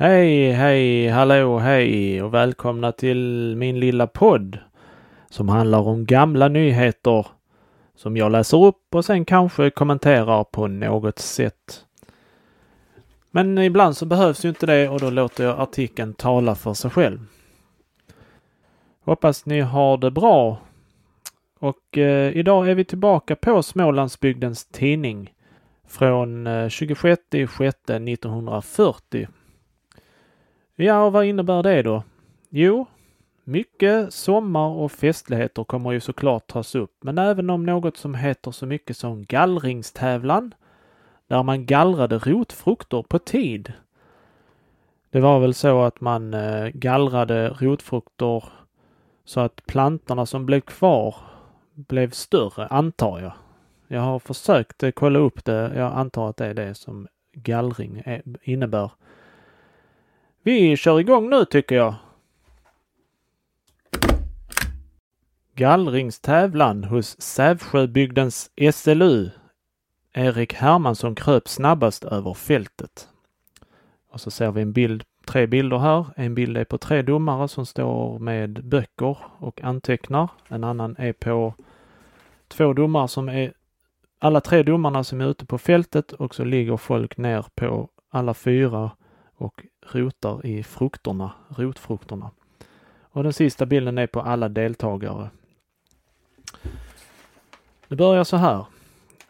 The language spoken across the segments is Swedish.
Hej, hej, hallå, hej och välkomna till min lilla podd som handlar om gamla nyheter som jag läser upp och sen kanske kommenterar på något sätt. Men ibland så behövs ju inte det och då låter jag artikeln tala för sig själv. Hoppas ni har det bra. Och eh, idag är vi tillbaka på Smålandsbygdens tidning från eh, 26 1940. Ja, och vad innebär det då? Jo, mycket sommar och festligheter kommer ju såklart tas upp, men även om något som heter så mycket som gallringstävlan, där man gallrade rotfrukter på tid. Det var väl så att man eh, gallrade rotfrukter så att plantorna som blev kvar blev större, antar jag. Jag har försökt eh, kolla upp det. Jag antar att det är det som gallring eh, innebär. Vi kör igång nu tycker jag. Gallringstävlan hos Sävsjöbygdens SLU. Erik Hermansson kröp snabbast över fältet. Och så ser vi en bild, tre bilder här. En bild är på tre domare som står med böcker och antecknar. En annan är på två domare som är alla tre domarna som är ute på fältet och så ligger folk ner på alla fyra och rotar i frukterna, rotfrukterna. Och den sista bilden är på alla deltagare. Det börjar så här.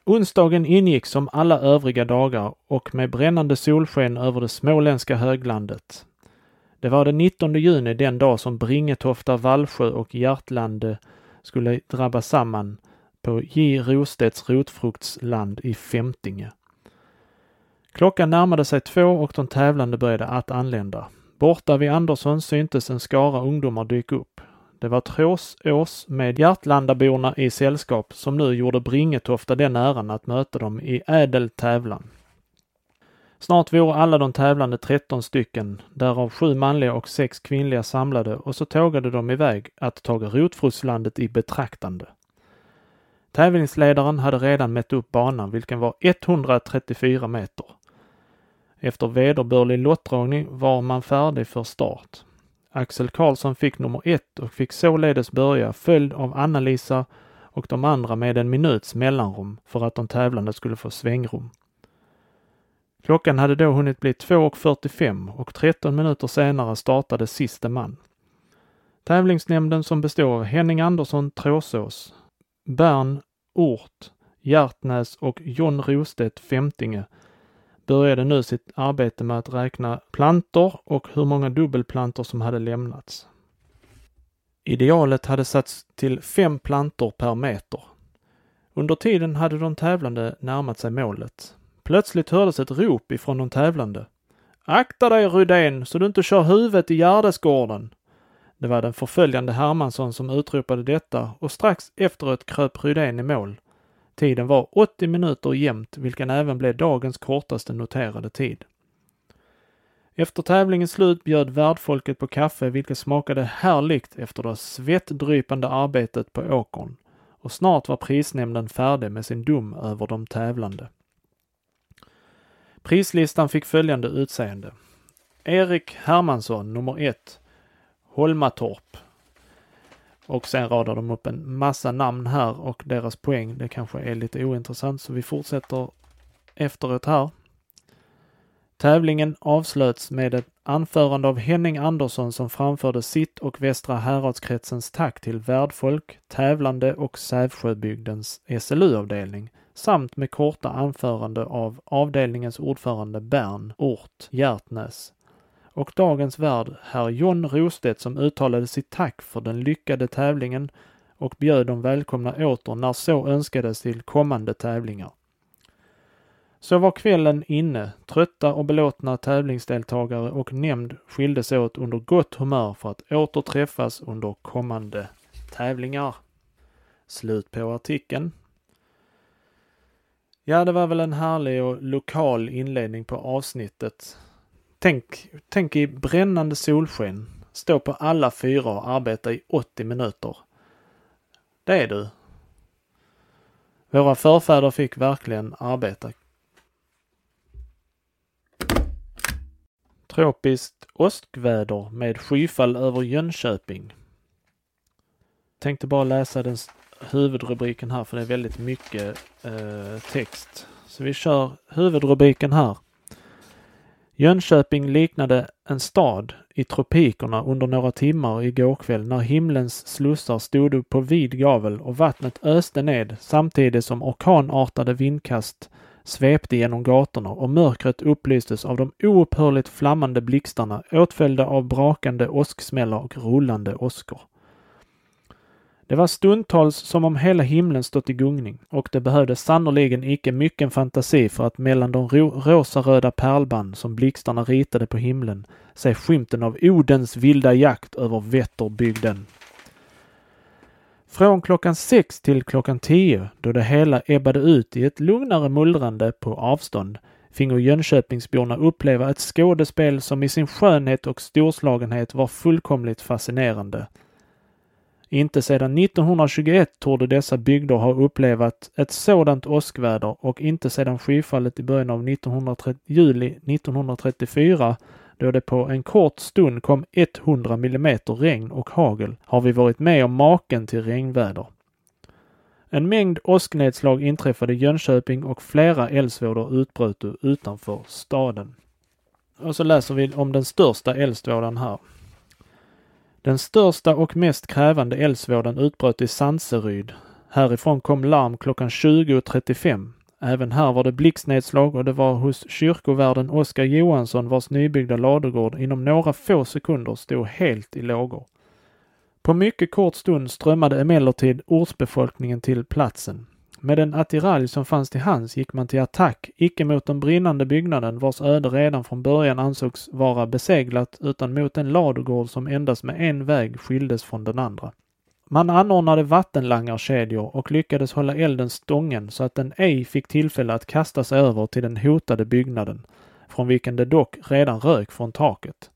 Onsdagen ingick som alla övriga dagar och med brännande solsken över det småländska höglandet. Det var den 19 juni den dag som Bringetofta, Vallsjö och Hjärtlande skulle drabba samman på J. Rostedts rotfruktsland i Femtinge. Klockan närmade sig två och de tävlande började att anlända. Borta vid Andersson syntes en skara ungdomar dyka upp. Det var Tråsås med Hjärtlandaborna i sällskap som nu gjorde Bringetofta den äran att möta dem i ädel tävlan. Snart vore alla de tävlande 13 stycken, därav sju manliga och sex kvinnliga samlade och så tågade de iväg att taga rotfruktslandet i betraktande. Tävlingsledaren hade redan mätt upp banan, vilken var 134 meter. Efter vederbörlig lottdragning var man färdig för start. Axel Karlsson fick nummer ett och fick således börja, följd av Anna-Lisa och de andra med en minuts mellanrum för att de tävlande skulle få svängrum. Klockan hade då hunnit bli 2.45 och 13 minuter senare startade siste man. Tävlingsnämnden som består av Henning Andersson Tråsås, Bern Ort, Hjärtnäs och John Rostedt Femtinge började nu sitt arbete med att räkna plantor och hur många dubbelplantor som hade lämnats. Idealet hade satts till fem plantor per meter. Under tiden hade de tävlande närmat sig målet. Plötsligt hördes ett rop ifrån de tävlande. Akta dig Rydén så du inte kör huvudet i Gärdesgården! Det var den förföljande Hermansson som utropade detta och strax efteråt kröp Rydén i mål. Tiden var 80 minuter jämnt, vilken även blev dagens kortaste noterade tid. Efter tävlingens slut bjöd värdfolket på kaffe, vilket smakade härligt efter det svettdrypande arbetet på åkern. Och snart var prisnämnden färdig med sin dom över de tävlande. Prislistan fick följande utseende. Erik Hermansson, nummer 1, Holmatorp, och sen radar de upp en massa namn här och deras poäng. Det kanske är lite ointressant så vi fortsätter efteråt här. Tävlingen avslöts med ett anförande av Henning Andersson som framförde sitt och Västra Häradskretsens tack till värdfolk, tävlande och Sävsjöbygdens SLU-avdelning samt med korta anförande av avdelningens ordförande Bern Ort Hjärtnäs och dagens värd, herr John Rostedt, som uttalade sitt tack för den lyckade tävlingen och bjöd dem välkomna åter när så önskades till kommande tävlingar. Så var kvällen inne. Trötta och belåtna tävlingsdeltagare och nämnd skildes åt under gott humör för att återträffas under kommande tävlingar. Slut på artikeln. Ja, det var väl en härlig och lokal inledning på avsnittet. Tänk, tänk i brännande solsken, stå på alla fyra och arbeta i 80 minuter. Det är du. Våra förfäder fick verkligen arbeta. Tropiskt åskväder med skyfall över Jönköping. Tänkte bara läsa den huvudrubriken här för det är väldigt mycket eh, text. Så vi kör huvudrubriken här. Jönköping liknade en stad i tropikerna under några timmar igår kväll när himlens slussar stod upp på vid gavel och vattnet öste ned samtidigt som orkanartade vindkast svepte genom gatorna och mörkret upplystes av de oupphörligt flammande blixtarna åtföljda av brakande åsksmällar och rullande åskor. Det var stundtals som om hela himlen stått i gungning och det behövdes sannerligen icke mycken fantasi för att mellan de ro rosaröda pärlband som blixtarna ritade på himlen se skymten av Odens vilda jakt över Vätterbygden. Från klockan sex till klockan tio, då det hela ebbade ut i ett lugnare mullrande på avstånd, fingo Jönköpingsborna uppleva ett skådespel som i sin skönhet och storslagenhet var fullkomligt fascinerande. Inte sedan 1921 torde dessa bygder ha upplevat ett sådant åskväder och inte sedan skyfallet i början av 1930, juli 1934 då det på en kort stund kom 100 millimeter regn och hagel har vi varit med om maken till regnväder. En mängd åsknedslag inträffade i Jönköping och flera eldsvådor utbröt utanför staden. Och så läser vi om den största eldsvådan här. Den största och mest krävande eldsvådan utbröt i Sanseryd. Härifrån kom larm klockan 20.35. Även här var det blixtnedslag och det var hos kyrkovärden Oskar Johansson vars nybyggda ladugård inom några få sekunder stod helt i lågor. På mycket kort stund strömmade emellertid ortsbefolkningen till platsen. Med den attiralj som fanns till hands gick man till attack, icke mot den brinnande byggnaden vars öde redan från början ansågs vara beseglat, utan mot en ladugård som endast med en väg skildes från den andra. Man anordnade vattenlangarkedjor och lyckades hålla elden stången så att den ej fick tillfälle att kasta sig över till den hotade byggnaden, från vilken det dock redan rök från taket.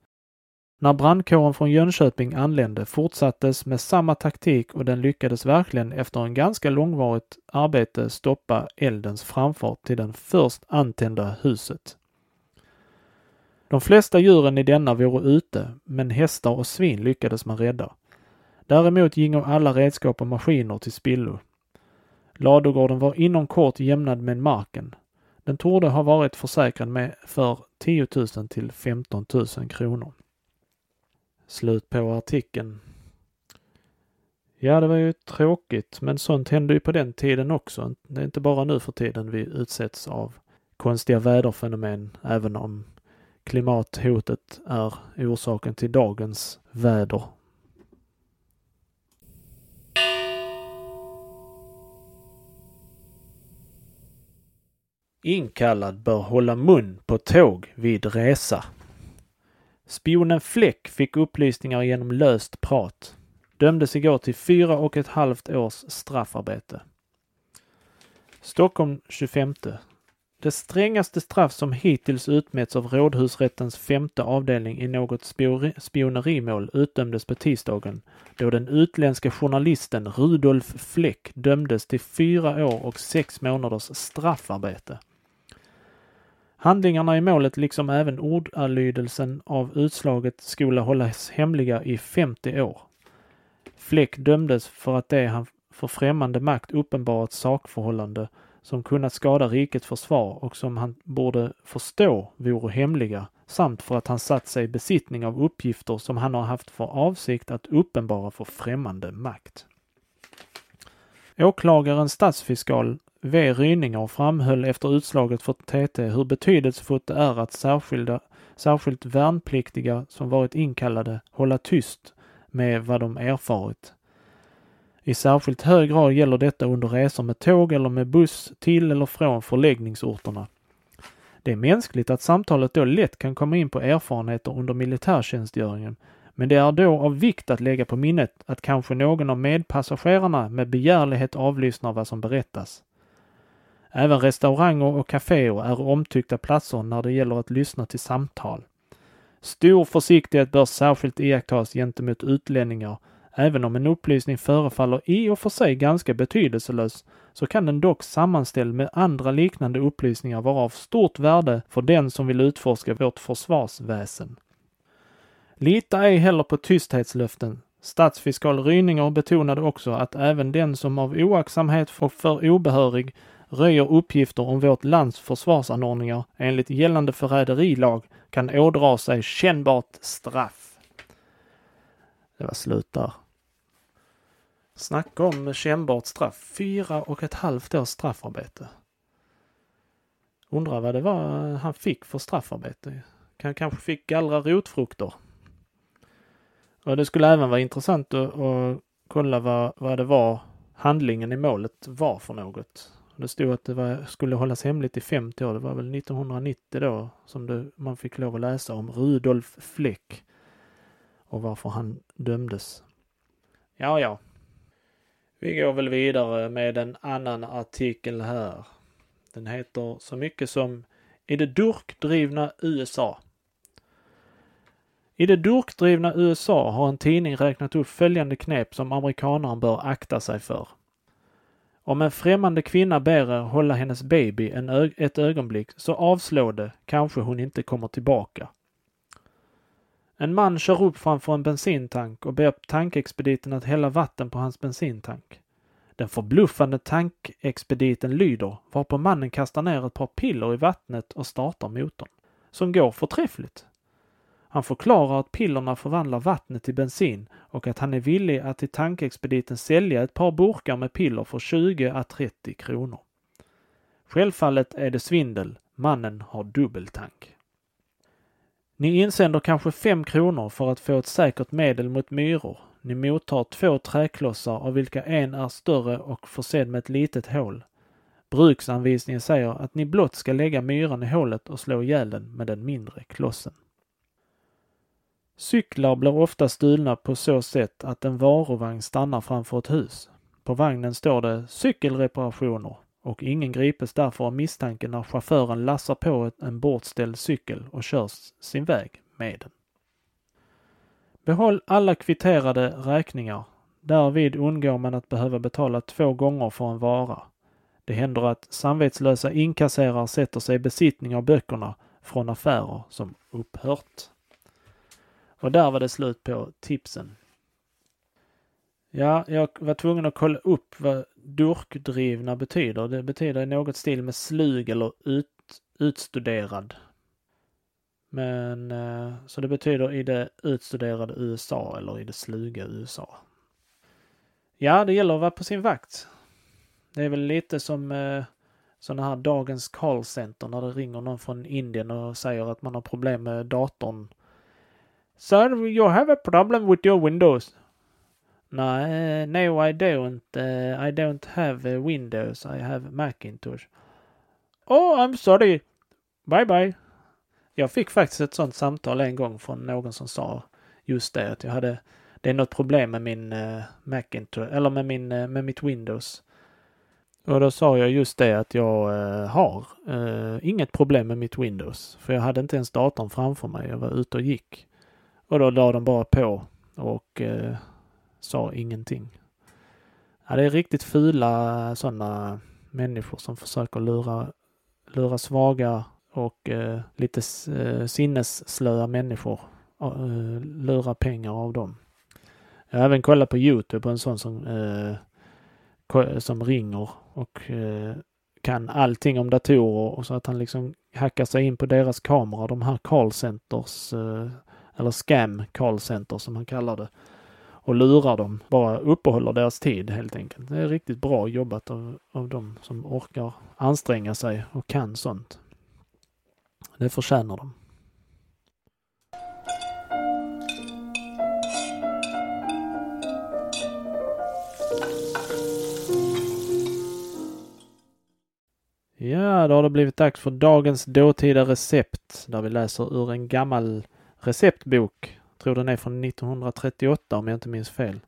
När brandkåren från Jönköping anlände fortsattes med samma taktik och den lyckades verkligen efter en ganska långvarigt arbete stoppa eldens framfart till det först antända huset. De flesta djuren i denna vore ute, men hästar och svin lyckades man rädda. Däremot gingo alla redskap och maskiner till spillo. Ladugården var inom kort jämnad med marken. Den torde ha varit försäkrad med för 10 000 till 15 000 kronor. Slut på artikeln. Ja, det var ju tråkigt, men sånt hände ju på den tiden också. Det är inte bara nu för tiden vi utsätts av konstiga väderfenomen, även om klimathotet är orsaken till dagens väder Inkallad bör hålla mun på tåg vid resa. Spionen Fläck fick upplysningar genom löst prat. Dömdes igår till fyra och ett halvt års straffarbete. Stockholm 25. Det strängaste straff som hittills utmätts av Rådhusrättens femte avdelning i något spionerimål utdömdes på tisdagen då den utländska journalisten Rudolf Fläck dömdes till fyra år och sex månaders straffarbete. Handlingarna i målet liksom även ordalydelsen av utslaget skulle hållas hemliga i 50 år. Fläck dömdes för att det han för främmande makt uppenbarat sakförhållande som kunnat skada rikets försvar och som han borde förstå vore hemliga samt för att han satt sig i besittning av uppgifter som han har haft för avsikt att uppenbara för främmande makt. Åklagaren statsfiskal V. Ryninger framhöll efter utslaget för TT hur betydelsefullt det är att särskilda, särskilt värnpliktiga som varit inkallade hålla tyst med vad de erfarit. I särskilt hög grad gäller detta under resor med tåg eller med buss till eller från förläggningsorterna. Det är mänskligt att samtalet då lätt kan komma in på erfarenheter under militärtjänstgöringen, men det är då av vikt att lägga på minnet att kanske någon av medpassagerarna med begärlighet avlyssnar vad som berättas. Även restauranger och kaféer är omtyckta platser när det gäller att lyssna till samtal. Stor försiktighet bör särskilt iakttas gentemot utlänningar, Även om en upplysning förefaller i och för sig ganska betydelselös så kan den dock sammanställd med andra liknande upplysningar vara av stort värde för den som vill utforska vårt försvarsväsen. Lita ej heller på tysthetslöften. Statsfiskal Ryninger betonade också att även den som av oaktsamhet och för obehörig röjer uppgifter om vårt lands försvarsanordningar enligt gällande förräderilag kan ådra sig kännbart straff. Det var slut där. Snacka om kännbart straff. Fyra och ett halvt års straffarbete. Undrar vad det var han fick för straffarbete. Han kanske fick gallra rotfrukter. Och det skulle även vara intressant att, att kolla vad, vad det var handlingen i målet var för något. Det stod att det var, skulle hållas hemligt i 50 år. Det var väl 1990 då som det, man fick lov att läsa om Rudolf Fleck och varför han dömdes. Ja, ja. Vi går väl vidare med en annan artikel här. Den heter så mycket som I det durkdrivna USA. I det durkdrivna USA har en tidning räknat upp följande knep som amerikanaren bör akta sig för. Om en främmande kvinna ber er hålla hennes baby en ö- ett ögonblick så avslå det, kanske hon inte kommer tillbaka. En man kör upp framför en bensintank och ber tankexpediten att hälla vatten på hans bensintank. Den förbluffande tankexpediten lyder, varpå mannen kastar ner ett par piller i vattnet och startar motorn. Som går förträffligt. Han förklarar att pillerna förvandlar vattnet till bensin och att han är villig att till tankexpediten sälja ett par burkar med piller för 20 à 30 kronor. Självfallet är det svindel. Mannen har dubbeltank. Ni insänder kanske 5 kronor för att få ett säkert medel mot myror. Ni mottar två träklossar av vilka en är större och försedd med ett litet hål. Bruksanvisningen säger att ni blott ska lägga myran i hålet och slå ihjäl den med den mindre klossen. Cyklar blir ofta stulna på så sätt att en varuvagn stannar framför ett hus. På vagnen står det cykelreparationer och ingen gripes därför av misstanke när chauffören lassar på en bortställd cykel och kör sin väg med den. Behåll alla kvitterade räkningar. Därvid undgår man att behöva betala två gånger för en vara. Det händer att samvetslösa inkasserare sätter sig i besittning av böckerna från affärer som upphört. Och där var det slut på tipsen. Ja, jag var tvungen att kolla upp vad durkdrivna betyder. Det betyder i något stil med slug eller ut, utstuderad. Men eh, så det betyder i det utstuderade USA eller i det sluga USA. Ja, det gäller att vara på sin vakt. Det är väl lite som eh, sådana här dagens callcenter när det ringer någon från Indien och säger att man har problem med datorn. Sir, you have a problem with your Windows. No, no I don't. Uh, I don't have uh, Windows. I have Macintosh. Oh, I'm sorry. Bye bye. Jag fick faktiskt ett sånt samtal en gång från någon som sa just det att jag hade det är något problem med min uh, Macintosh eller med min uh, med mitt Windows. Och då sa jag just det att jag har inget problem med mitt Windows. För jag hade inte ens datorn framför mig. Jag var ute och gick. Och då la de bara på och eh, sa ingenting. Ja, det är riktigt fula eh, sådana människor som försöker lura, lura svaga och eh, lite eh, sinnesslöa människor. Eh, lura pengar av dem. Jag har även kollat på Youtube på en sån som, eh, som ringer och eh, kan allting om datorer och så att han liksom hackar sig in på deras kamera, de här callcenters, eh, eller scam callcenter som han kallar det och lurar dem, bara uppehåller deras tid helt enkelt. Det är riktigt bra jobbat av, av dem som orkar anstränga sig och kan sånt. Det förtjänar de. Ja, då har det blivit dags för dagens dåtida recept där vi läser ur en gammal receptbok tror den är från 1938 om jag inte minns fel.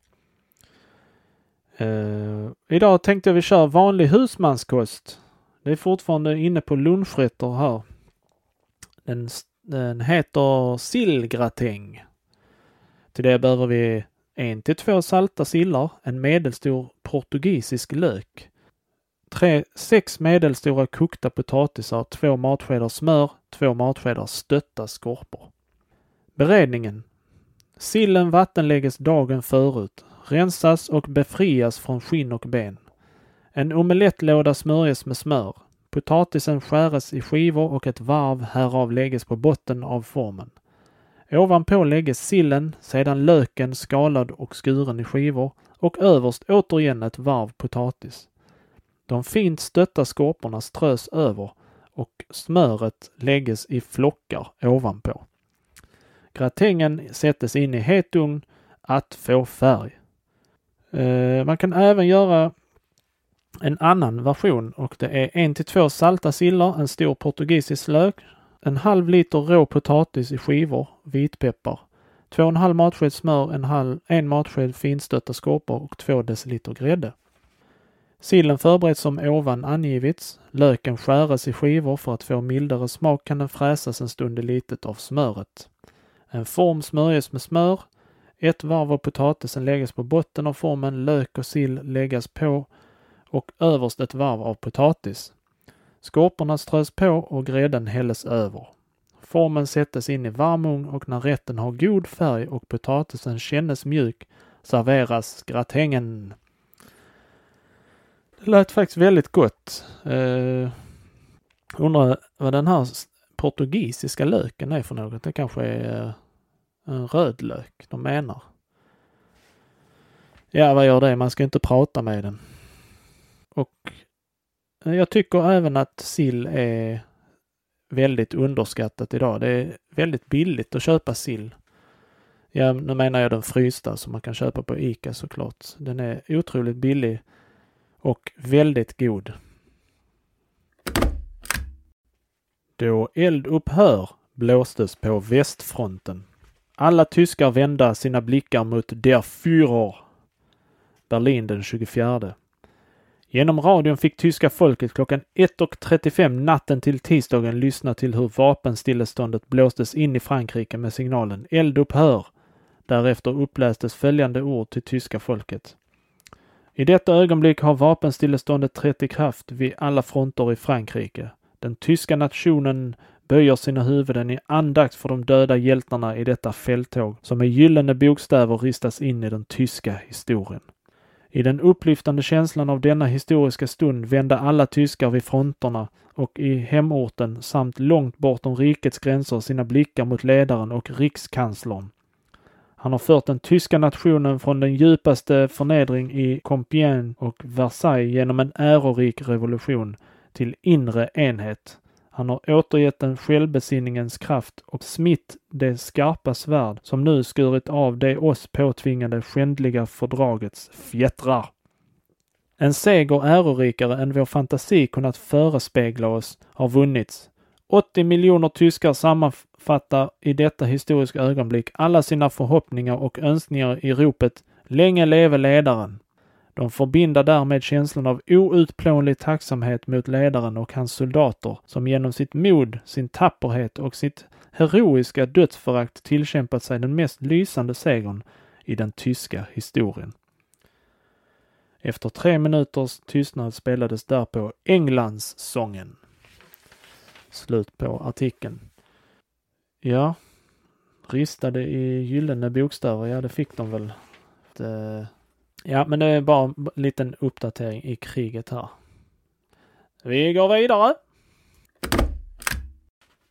Uh, idag tänkte jag vi kör vanlig husmanskost. Det är fortfarande inne på lunchrätter här. Den, den heter sillgratäng. Till det behöver vi en till två salta sillar, en medelstor portugisisk lök, tre, sex medelstora kokta potatisar, två matskedar smör, två matskedar stötta skorpor. Beredningen. Sillen vattenlägges dagen förut, rensas och befrias från skinn och ben. En omelettlåda smörjes med smör. Potatisen skäres i skivor och ett varv härav lägges på botten av formen. Ovanpå lägges sillen, sedan löken skalad och skuren i skivor och överst återigen ett varv potatis. De fint stötta skorporna strös över och smöret lägges i flockar ovanpå. Gratängen sättes in i het ugn att få färg. Eh, man kan även göra en annan version och det är en till två salta sillar, en stor portugisisk lök, en halv liter rå potatis i skivor, vitpeppar, två och en halv matsked smör, en, halv, en matsked finstötta skorpor och två deciliter grädde. Sillen förbereds som ovan angivits. Löken skäres i skivor för att få mildare smak kan den fräsas en stund i litet av smöret. En form smörjes med smör. Ett varv av potatisen läggas på botten av formen, lök och sill läggas på och överst ett varv av potatis. Skorporna strös på och grädden hälles över. Formen sättes in i varm ugn och när rätten har god färg och potatisen kännes mjuk serveras gratängen. Det lät faktiskt väldigt gott. Uh, undrar vad den här portugisiska löken är för något. Det kanske är uh, en rödlök de menar. Ja, vad gör det? Man ska inte prata med den. Och eh, jag tycker även att sill är väldigt underskattat idag. Det är väldigt billigt att köpa sill. Ja, nu menar jag den frysta som man kan köpa på ICA såklart. Den är otroligt billig och väldigt god. Då eldupphör blåstes på västfronten. Alla tyskar vända sina blickar mot Der Führer. Berlin den 24. Genom radion fick tyska folket klockan 1.35 natten till tisdagen lyssna till hur vapenstilleståndet blåstes in i Frankrike med signalen eldupphör. Därefter upplästes följande ord till tyska folket. I detta ögonblick har vapenstilleståndet trätt i kraft vid alla fronter i Frankrike. Den tyska nationen böjer sina huvuden i andakt för de döda hjältarna i detta fälttåg som med gyllene bokstäver ristas in i den tyska historien. I den upplyftande känslan av denna historiska stund vände alla tyskar vid fronterna och i hemorten samt långt bortom rikets gränser sina blickar mot ledaren och rikskanslern. Han har fört den tyska nationen från den djupaste förnedring i Compiègne och Versailles genom en ärorik revolution till inre enhet. Han har återgett den självbesinningens kraft och smitt det skarpa svärd som nu skurit av det oss påtvingade skändliga fördragets fjättrar. En seger ärorikare än vår fantasi kunnat förespegla oss har vunnits. 80 miljoner tyskar sammanfattar i detta historiska ögonblick alla sina förhoppningar och önskningar i ropet Länge leve ledaren! De förbinder därmed känslan av outplånlig tacksamhet mot ledaren och hans soldater som genom sitt mod, sin tapperhet och sitt heroiska dödsförakt tillkämpat sig den mest lysande segern i den tyska historien. Efter tre minuters tystnad spelades därpå Englands sången. Slut på artikeln. Ja, ristade i gyllene bokstäver, ja det fick de väl. Det, ja, men det är bara en liten uppdatering i kriget här. Vi går vidare.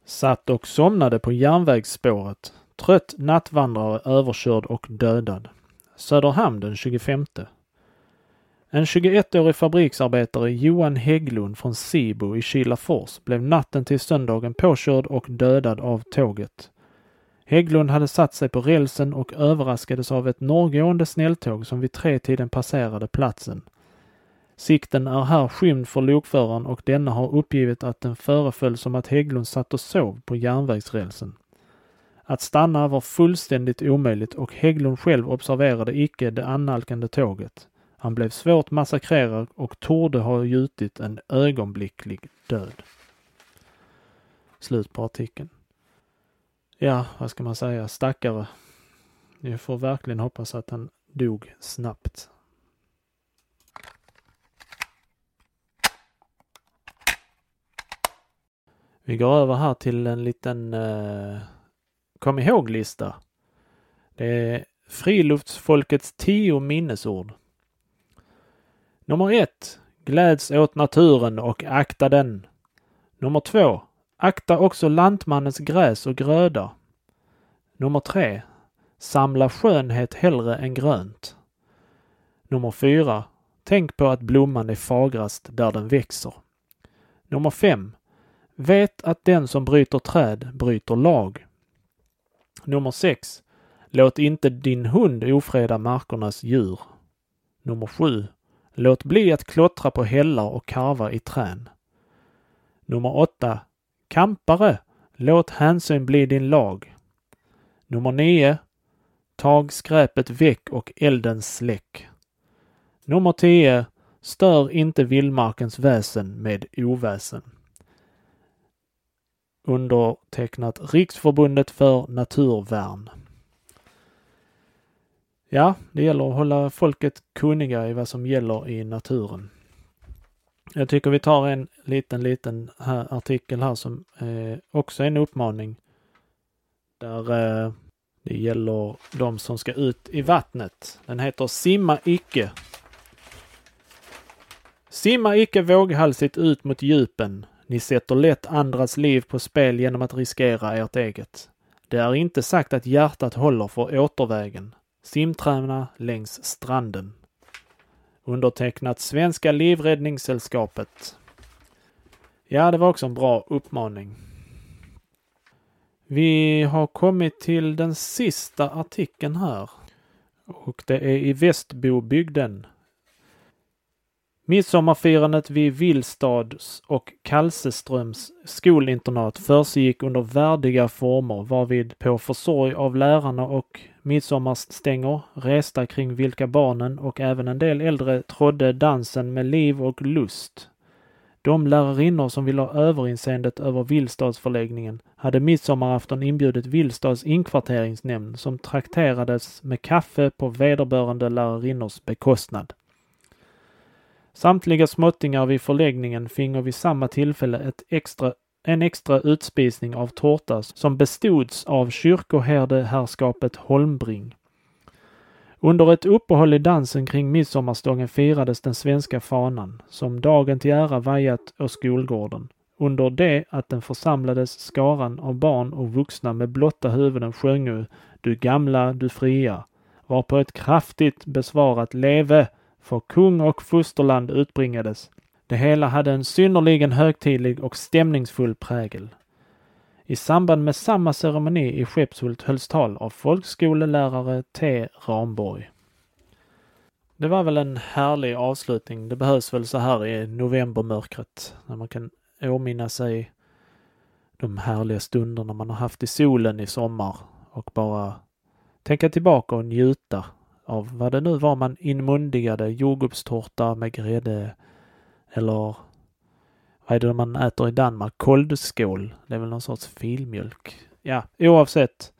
Satt och somnade på järnvägsspåret. Trött nattvandrare överkörd och dödad. Söderhamn den 25. En 21-årig fabriksarbetare, Johan Hägglund från Sibo i Kilafors, blev natten till söndagen påkörd och dödad av tåget. Hägglund hade satt sig på rälsen och överraskades av ett norrgående snälltåg som vid tretiden passerade platsen. Sikten är här skymd för lokföraren och denna har uppgivit att den föreföll som att Hägglund satt och sov på järnvägsrälsen. Att stanna var fullständigt omöjligt och Hägglund själv observerade icke det annalkande tåget. Han blev svårt massakrerad och torde ha gjutit en ögonblicklig död. Slut på artikeln. Ja, vad ska man säga, stackare. Jag får verkligen hoppas att han dog snabbt. Vi går över här till en liten eh, kom ihåg-lista. Det är Friluftsfolkets tio minnesord. Nummer ett. Gläds åt naturen och akta den. Nummer två. Akta också lantmannens gräs och gröda. Nummer tre. Samla skönhet hellre än grönt. Nummer fyra. Tänk på att blomman är fagrast där den växer. Nummer fem. Vet att den som bryter träd bryter lag. Nummer 6. Låt inte din hund ofreda markernas djur. Nummer 7. Låt bli att klottra på hällar och karva i trän. Nummer 8. Kampare, låt hänsyn bli din lag. Nummer 9. Tag skräpet väck och elden släck. Nummer 10. Stör inte vildmarkens väsen med oväsen. Undertecknat Riksförbundet för naturvärn. Ja, det gäller att hålla folket kunniga i vad som gäller i naturen. Jag tycker vi tar en liten, liten här, artikel här som eh, också är en uppmaning. Där eh, det gäller de som ska ut i vattnet. Den heter Simma icke. Simma icke våghalsigt ut mot djupen. Ni sätter lätt andras liv på spel genom att riskera ert eget. Det är inte sagt att hjärtat håller för återvägen. Simträna längs stranden. Undertecknat Svenska Livräddningssällskapet. Ja, det var också en bra uppmaning. Vi har kommit till den sista artikeln här. Och det är i Västbobygden. Midsommarfirandet vid Villstads och Kalseströms skolinternat försiggick under värdiga former varvid på försorg av lärarna och midsommarstänger resta kring vilka barnen och även en del äldre trodde dansen med liv och lust. De lärarinnor som ville ha överinseendet över Villstadsförläggningen hade midsommarafton inbjudit Villstads inkvarteringsnämnd som trakterades med kaffe på vederbörande lärarinnors bekostnad. Samtliga småttingar vid förläggningen fingo vid samma tillfälle ett extra, en extra utspisning av tårta som bestods av kyrkoherdeherrskapet Holmbring. Under ett uppehåll i dansen kring midsommarstången firades den svenska fanan, som dagen till ära vajat å skolgården. Under det att den församlades skaran av barn och vuxna med blotta huvuden sjöngo Du gamla, du fria, varpå ett kraftigt besvarat leve för kung och fosterland utbringades. Det hela hade en synnerligen högtidlig och stämningsfull prägel. I samband med samma ceremoni i Skeppshult hölls tal av folkskolelärare T. Ramborg. Det var väl en härlig avslutning. Det behövs väl så här i novembermörkret när man kan åminna sig de härliga stunderna man har haft i solen i sommar och bara tänka tillbaka och njuta av vad det nu var man inmundigade, jordgubbstårta med grädde eller vad är det man äter i Danmark? Koldskål. Det är väl någon sorts filmjölk. Ja, oavsett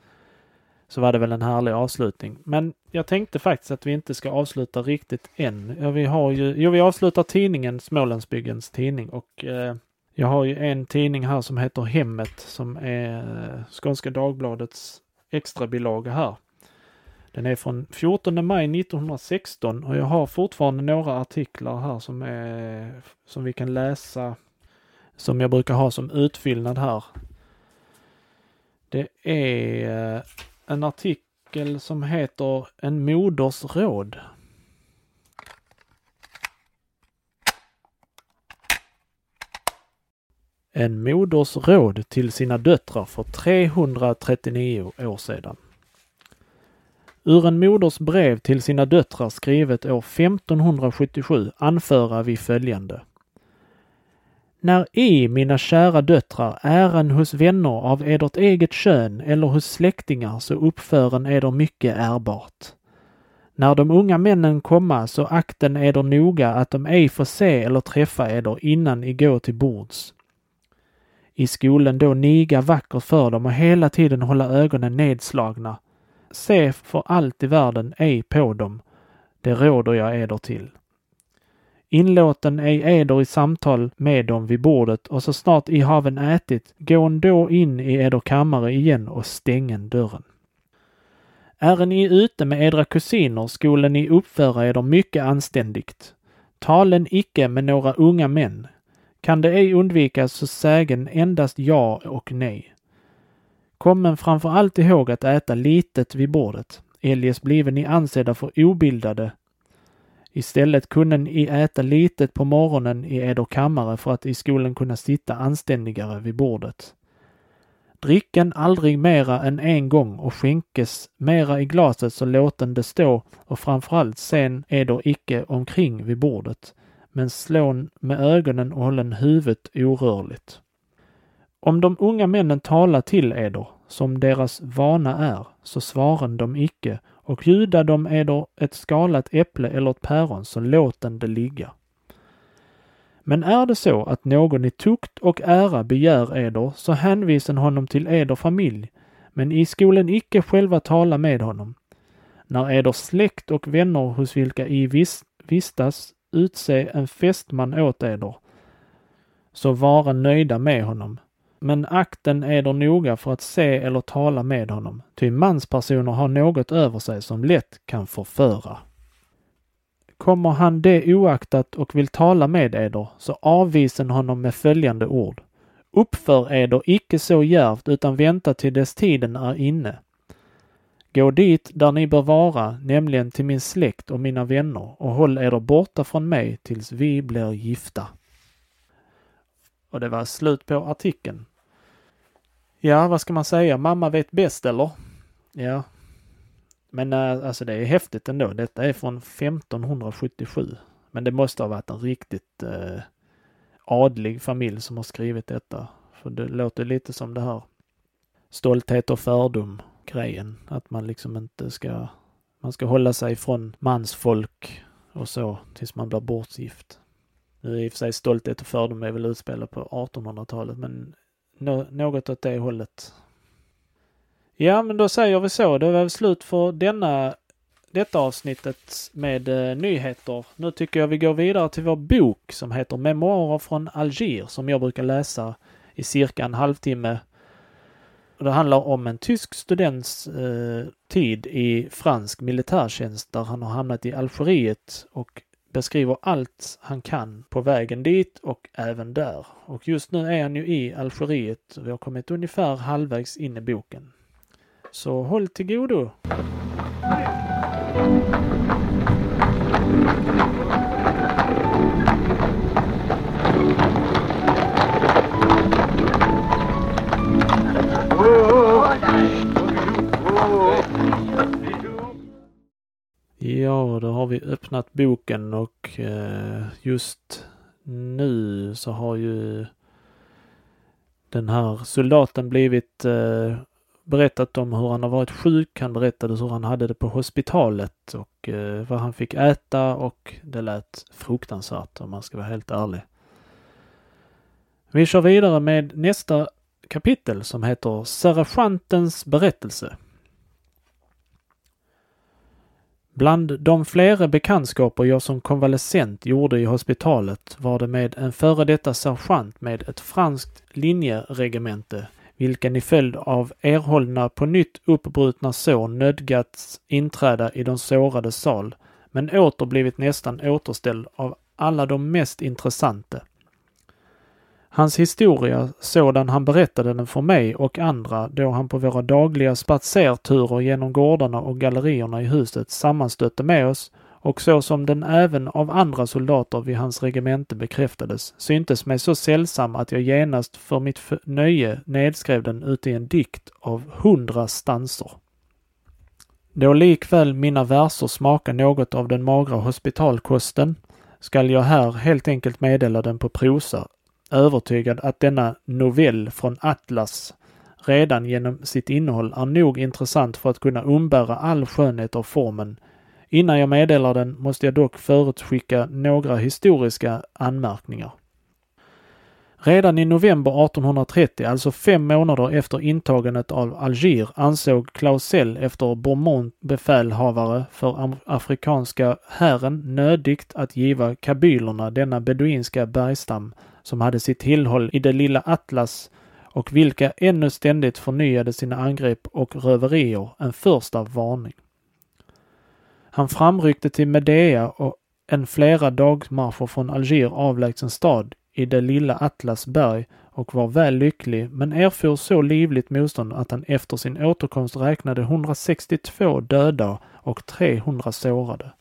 så var det väl en härlig avslutning. Men jag tänkte faktiskt att vi inte ska avsluta riktigt än. Ja, vi har ju, jo, vi avslutar tidningen Smålandsbyggens tidning och eh, jag har ju en tidning här som heter Hemmet som är eh, Skånska Dagbladets extrabilaga här. Den är från 14 maj 1916 och jag har fortfarande några artiklar här som, är, som vi kan läsa som jag brukar ha som utfyllnad här. Det är eh, en artikel som heter En moders råd. En moders råd till sina döttrar för 339 år sedan. Ur en moders brev till sina döttrar skrivet år 1577 anföra vi följande. När i, mina kära döttrar, ären hos vänner av edert eget kön eller hos släktingar så uppfören eder mycket ärbart. När de unga männen komma så akten eder noga att de ej får se eller träffa eder innan i gå till bords. I skolan då niga vackert för dem och hela tiden hålla ögonen nedslagna se för allt i världen ej på dem, det råder jag eder till. Inlåten ej eder i samtal med dem vid bordet och så snart I haven ätit, gån då in i eder kammare igen och stängen dörren. Ären ni ute med edra kusiner skolen ni uppföra eder mycket anständigt. Talen icke med några unga män. Kan det ej undvikas så sägen endast ja och nej. Kommen framför allt ihåg att äta litet vid bordet, eljest blive ni ansedda för obildade. Istället kunde ni äta litet på morgonen i eder kammare för att i skolan kunna sitta anständigare vid bordet. Dricken aldrig mera än en gång och skänkes mera i glaset så låten det stå och framförallt sen eder icke omkring vid bordet, men slån med ögonen och hållen huvudet orörligt. Om de unga männen talar till eder, som deras vana är, så svaren de icke, och bjuda dem eder ett skalat äpple eller ett päron, så låten det ligga. Men är det så att någon i tukt och ära begär eder, så hänvisen honom till eder familj, men i skolen icke själva tala med honom. När eder släkt och vänner hos vilka i vistas utse en fästman åt eder, så vara nöjda med honom. Men akten eder noga för att se eller tala med honom, ty manspersoner har något över sig som lätt kan förföra. Kommer han det oaktat och vill tala med eder, så avvisen honom med följande ord. Uppför eder icke så djärvt utan vänta till dess tiden är inne. Gå dit där ni bör vara, nämligen till min släkt och mina vänner och håll eder borta från mig tills vi blir gifta. Och det var slut på artikeln. Ja, vad ska man säga? Mamma vet bäst eller? Ja, men eh, alltså det är häftigt ändå. Detta är från 1577. Men det måste ha varit en riktigt eh, adlig familj som har skrivit detta. För det låter lite som det här stolthet och fördom grejen. Att man liksom inte ska, man ska hålla sig från mansfolk och så tills man blir bortgift. Nu är i och för sig stolthet och fördom är väl utspelat på 1800-talet men något åt det hållet Ja, men då säger vi så. Det var slut för denna, detta avsnittet med eh, nyheter. Nu tycker jag vi går vidare till vår bok som heter Memoarer från Alger som jag brukar läsa i cirka en halvtimme. Det handlar om en tysk students eh, tid i fransk militärtjänst där han har hamnat i Algeriet och beskriver allt han kan på vägen dit och även där. Och just nu är han ju i Algeriet. Vi har kommit ungefär halvvägs in i boken. Så håll till godo! Ja, då har vi öppnat boken och eh, just nu så har ju den här soldaten blivit eh, berättat om hur han har varit sjuk. Han berättade hur han hade det på hospitalet och eh, vad han fick äta och det lät fruktansvärt om man ska vara helt ärlig. Vi kör vidare med nästa kapitel som heter Sergeantens berättelse. Bland de flera bekantskaper jag som konvalescent gjorde i hospitalet var det med en före detta sergeant med ett franskt linjeregemente vilken i följd av erhållna på nytt uppbrutna sår nödgats inträda i de sårades sal, men åter blivit nästan återställd av alla de mest intressanta. Hans historia, sådan han berättade den för mig och andra då han på våra dagliga spatserturer genom gårdarna och gallerierna i huset sammanstötte med oss, och så som den även av andra soldater vid hans regemente bekräftades, syntes mig så sällsam att jag genast för mitt nöje nedskrev den ut i en dikt av hundra stanser. Då likväl mina verser smakar något av den magra hospitalkosten skall jag här helt enkelt meddela den på prosa, övertygad att denna novell från Atlas redan genom sitt innehåll är nog intressant för att kunna umbära all skönhet av formen Innan jag meddelar den måste jag dock förutskicka några historiska anmärkningar. Redan i november 1830, alltså fem månader efter intagandet av Alger, ansåg Clausel efter Bourmont befälhavare för afrikanska hären nödigt att giva kabylerna denna beduinska bergstam som hade sitt tillhåll i det lilla Atlas och vilka ännu ständigt förnyade sina angrepp och röverier en första varning. Han framryckte till Medea och en flera dagmarscher från Alger avlägsen stad i det lilla Atlas berg och var väl lycklig men erfor så livligt motstånd att han efter sin återkomst räknade 162 döda och 300 sårade.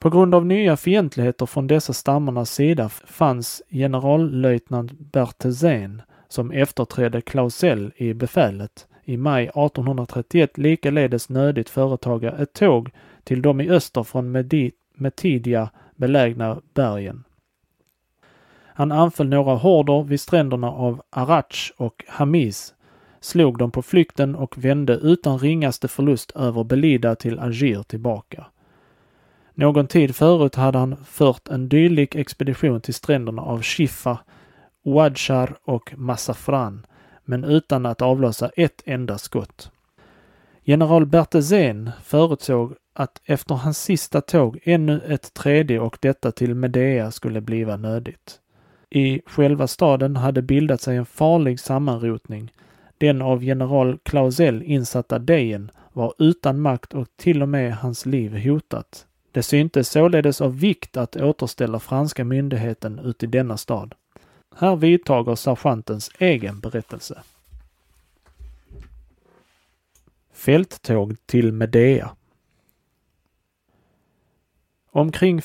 På grund av nya fientligheter från dessa stammarnas sida fanns generallöjtnant Berthezén som efterträdde Clausel i befälet i maj 1831 likaledes nödigt företaga ett tåg till de i öster från Medi Metidia belägna bergen. Han anföll några horder vid stränderna av Arach och Hamis, slog dem på flykten och vände utan ringaste förlust över Belida till Alger tillbaka. Någon tid förut hade han fört en dylik expedition till stränderna av Shifa, Wadjar och Massafran, men utan att avlossa ett enda skott. General Bertezén förutsåg att efter hans sista tåg ännu ett tredje och detta till Medea skulle bliva nödigt. I själva staden hade bildat sig en farlig sammanrotning. Den av general Clausel insatta Dejen var utan makt och till och med hans liv hotat. Det syntes således av vikt att återställa franska myndigheten ut i denna stad. Här vidtager sergeantens egen berättelse. Fälttåg till Medea. Omkring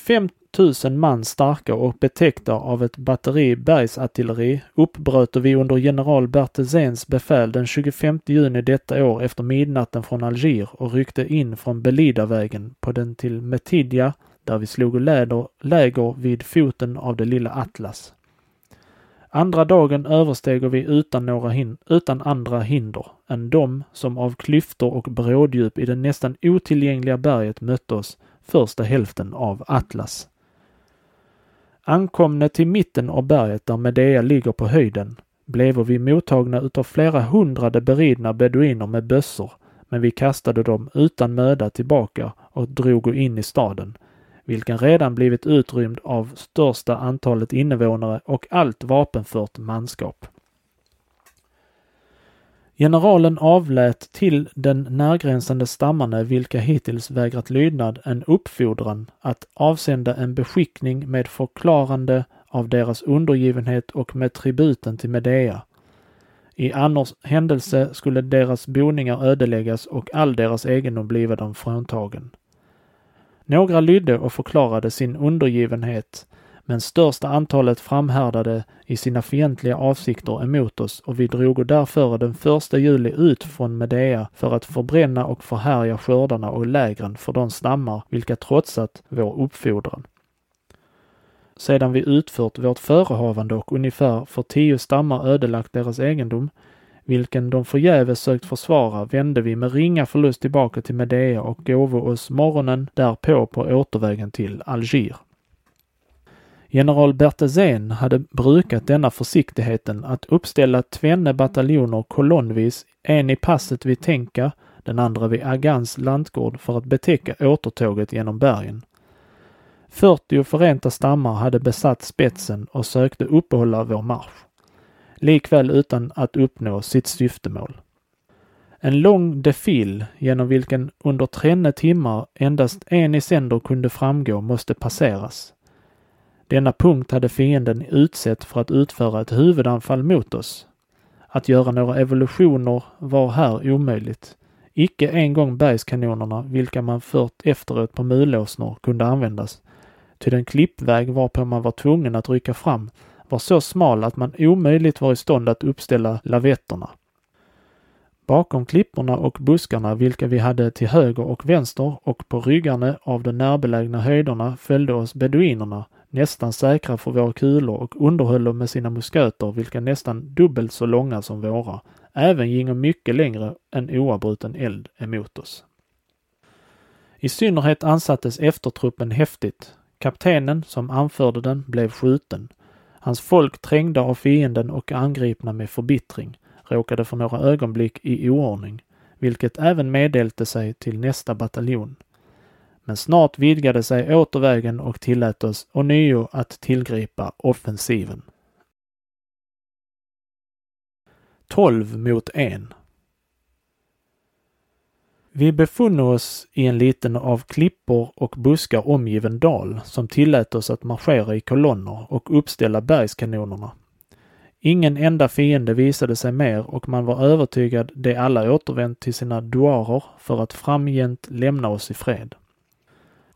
Tusen man starka och betäckta av ett batteri bergsartilleri uppbröt vi under general Bertezens befäl den 25 juni detta år efter midnatten från Alger och ryckte in från Belidavägen på den till Metidia där vi slog läder, läger vid foten av det lilla Atlas. Andra dagen översteg vi utan, några hin utan andra hinder än de som av klyftor och bråddjup i det nästan otillgängliga berget mötte oss första hälften av Atlas. Ankomne till mitten av berget där Medea ligger på höjden blev vi mottagna utav flera hundrade beridna beduiner med bössor, men vi kastade dem utan möda tillbaka och drog in i staden, vilken redan blivit utrymd av största antalet invånare och allt vapenfört manskap. Generalen avlät till den närgränsande stammarna vilka hittills vägrat lydnad en uppfordran att avsända en beskickning med förklarande av deras undergivenhet och med tributen till Medea. I annars händelse skulle deras boningar ödeläggas och all deras egendom bliva dem fråntagen. Några lydde och förklarade sin undergivenhet, men största antalet framhärdade i sina fientliga avsikter emot oss och vi drog därför den första juli ut från Medea för att förbränna och förhärja skördarna och lägren för de stammar vilka trotsat vår uppfordran. Sedan vi utfört vårt förehavande och ungefär för tio stammar ödelagt deras egendom, vilken de förgäves sökt försvara, vände vi med ringa förlust tillbaka till Medea och gåvo oss morgonen därpå på återvägen till Alger. General Bertezén hade brukat denna försiktigheten att uppställa tvenne bataljoner kolonnvis, en i passet vid Tenka, den andra vid Agans lantgård för att betäcka återtåget genom bergen. 40 förenta stammar hade besatt spetsen och sökte uppehålla vår marsch likväl utan att uppnå sitt syftemål. En lång defil genom vilken under trenne timmar endast en i sänder kunde framgå måste passeras. Denna punkt hade fienden utsett för att utföra ett huvudanfall mot oss. Att göra några evolutioner var här omöjligt. Icke en gång bergskanonerna, vilka man fört efteråt på mulåsnor, kunde användas. Ty den klippväg varpå man var tvungen att rycka fram var så smal att man omöjligt var i stånd att uppställa lavetterna. Bakom klipporna och buskarna, vilka vi hade till höger och vänster och på ryggarna av de närbelägna höjderna följde oss beduinerna, nästan säkra för våra kulor och underhöll dem med sina musköter, vilka nästan dubbelt så långa som våra, även gingo mycket längre än oavbruten eld emot oss. I synnerhet ansattes eftertruppen häftigt. Kaptenen som anförde den blev skjuten Hans folk trängda av fienden och angripna med förbittring råkade för några ögonblick i oordning, vilket även meddelte sig till nästa bataljon. Men snart vidgade sig återvägen och tillät oss ånyo att tillgripa offensiven. 12 mot 1 vi befunn oss i en liten av klippor och buskar omgiven dal som tillät oss att marschera i kolonner och uppställa bergskanonerna. Ingen enda fiende visade sig mer och man var övertygad de alla återvänt till sina duarer för att framgent lämna oss i fred.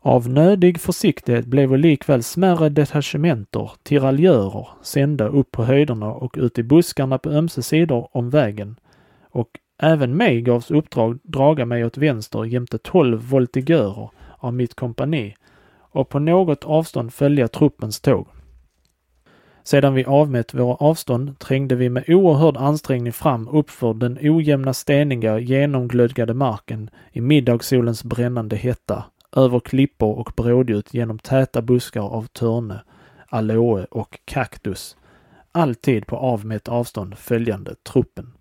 Av nödig försiktighet blev likväl smärre detachementer, tiraljörer, sända upp på höjderna och ut i buskarna på ömse sidor om vägen och Även mig gavs uppdrag draga mig åt vänster jämte tolv voltigörer av mitt kompani och på något avstånd följa truppens tåg. Sedan vi avmätt våra avstånd trängde vi med oerhörd ansträngning fram uppför den ojämna steniga genomglödgade marken i middagssolens brännande hetta, över klippor och brådjut genom täta buskar av törne, aloe och kaktus, alltid på avmätt avstånd följande truppen.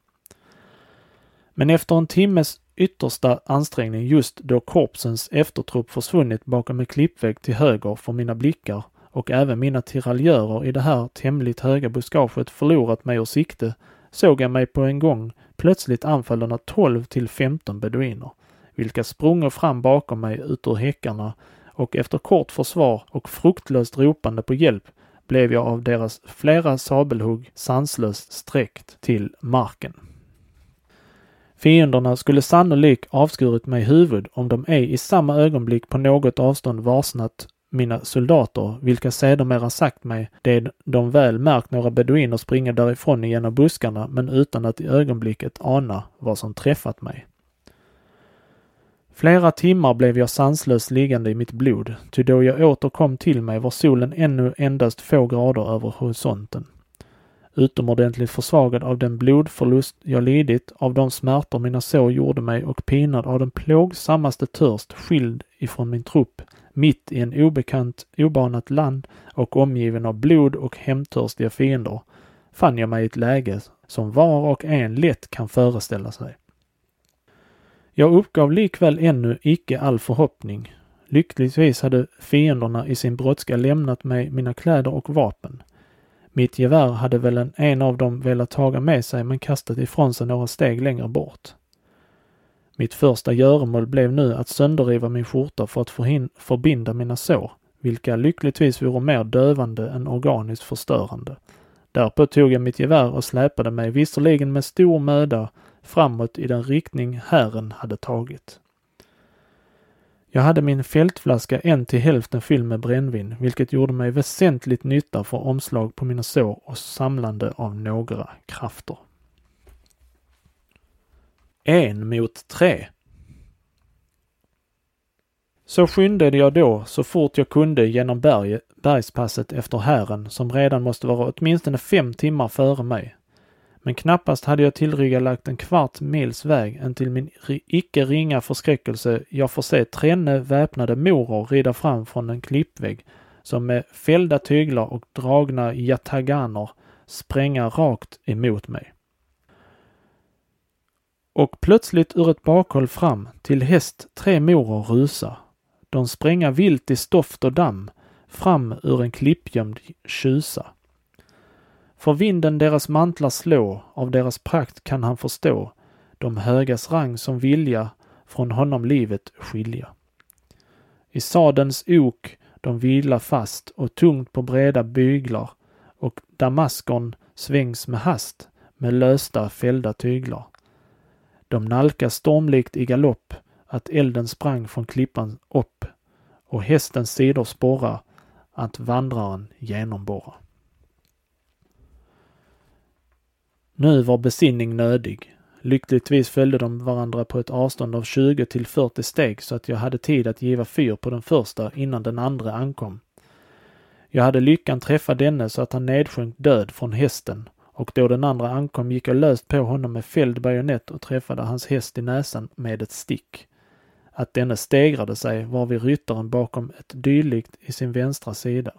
Men efter en timmes yttersta ansträngning just då korpsens eftertrupp försvunnit bakom en klippvägg till höger för mina blickar och även mina tiraljörer i det här tämligt höga buskaget förlorat mig ur sikte såg jag mig på en gång plötsligt anfallen av 12 till 15 beduiner, vilka sprungit fram bakom mig ut ur häckarna och efter kort försvar och fruktlöst ropande på hjälp blev jag av deras flera sabelhugg sanslöst sträckt till marken. Fienderna skulle sannolikt avskurit mig huvud om de ej i samma ögonblick på något avstånd varsnat mina soldater, vilka sedermera sagt mig det de väl märkt några beduiner springa därifrån genom buskarna men utan att i ögonblicket ana vad som träffat mig. Flera timmar blev jag sanslöst liggande i mitt blod, ty då jag åter kom till mig var solen ännu endast få grader över horisonten utomordentligt försvagad av den blodförlust jag lidit, av de smärtor mina sår gjorde mig och pinad av den plågsammaste törst skild ifrån min trupp, mitt i en obekant, obanat land och omgiven av blod och hämndtörstiga fiender, fann jag mig i ett läge som var och en lätt kan föreställa sig. Jag uppgav likväl ännu icke all förhoppning. Lyckligtvis hade fienderna i sin brådska lämnat mig mina kläder och vapen. Mitt gevär hade väl en, en av dem velat taga med sig men kastat ifrån sig några steg längre bort. Mitt första göromål blev nu att sönderriva min skjorta för att förbinda mina sår, vilka lyckligtvis vore mer dövande än organiskt förstörande. Därpå tog jag mitt gevär och släpade mig, visserligen med stor möda, framåt i den riktning Herren hade tagit. Jag hade min fältflaska en till hälften fylld med brännvin, vilket gjorde mig väsentligt nytta för omslag på mina sår och samlande av några krafter. En mot tre. Så skyndade jag då så fort jag kunde genom berg, bergspasset efter hären som redan måste vara åtminstone fem timmar före mig. Men knappast hade jag tillryggalagt en kvart mils väg än till min icke ringa förskräckelse jag får se trenne väpnade moror rida fram från en klippvägg som med fällda tyglar och dragna jataganer spränga rakt emot mig. Och plötsligt ur ett bakhåll fram till häst tre moror rusa. De spränga vilt i stoft och damm fram ur en klippgömd tjusa. För vinden deras mantlar slå, av deras prakt kan han förstå, de högas rang som vilja från honom livet skilja. I sadens ok de vila fast och tungt på breda byglar och damaskon svängs med hast med lösta fällda tyglar. De nalkas stormlikt i galopp att elden sprang från klippan upp och hästens sidor sporra att vandraren genomborra. Nu var besinning nödig. Lyckligtvis följde de varandra på ett avstånd av 20 till 40 steg så att jag hade tid att giva fyr på den första innan den andra ankom. Jag hade lyckan träffa denne så att han nedsjönk död från hästen och då den andra ankom gick jag löst på honom med fälld bajonett och träffade hans häst i näsan med ett stick. Att denne stegrade sig var vid ryttaren bakom ett dylikt i sin vänstra sida.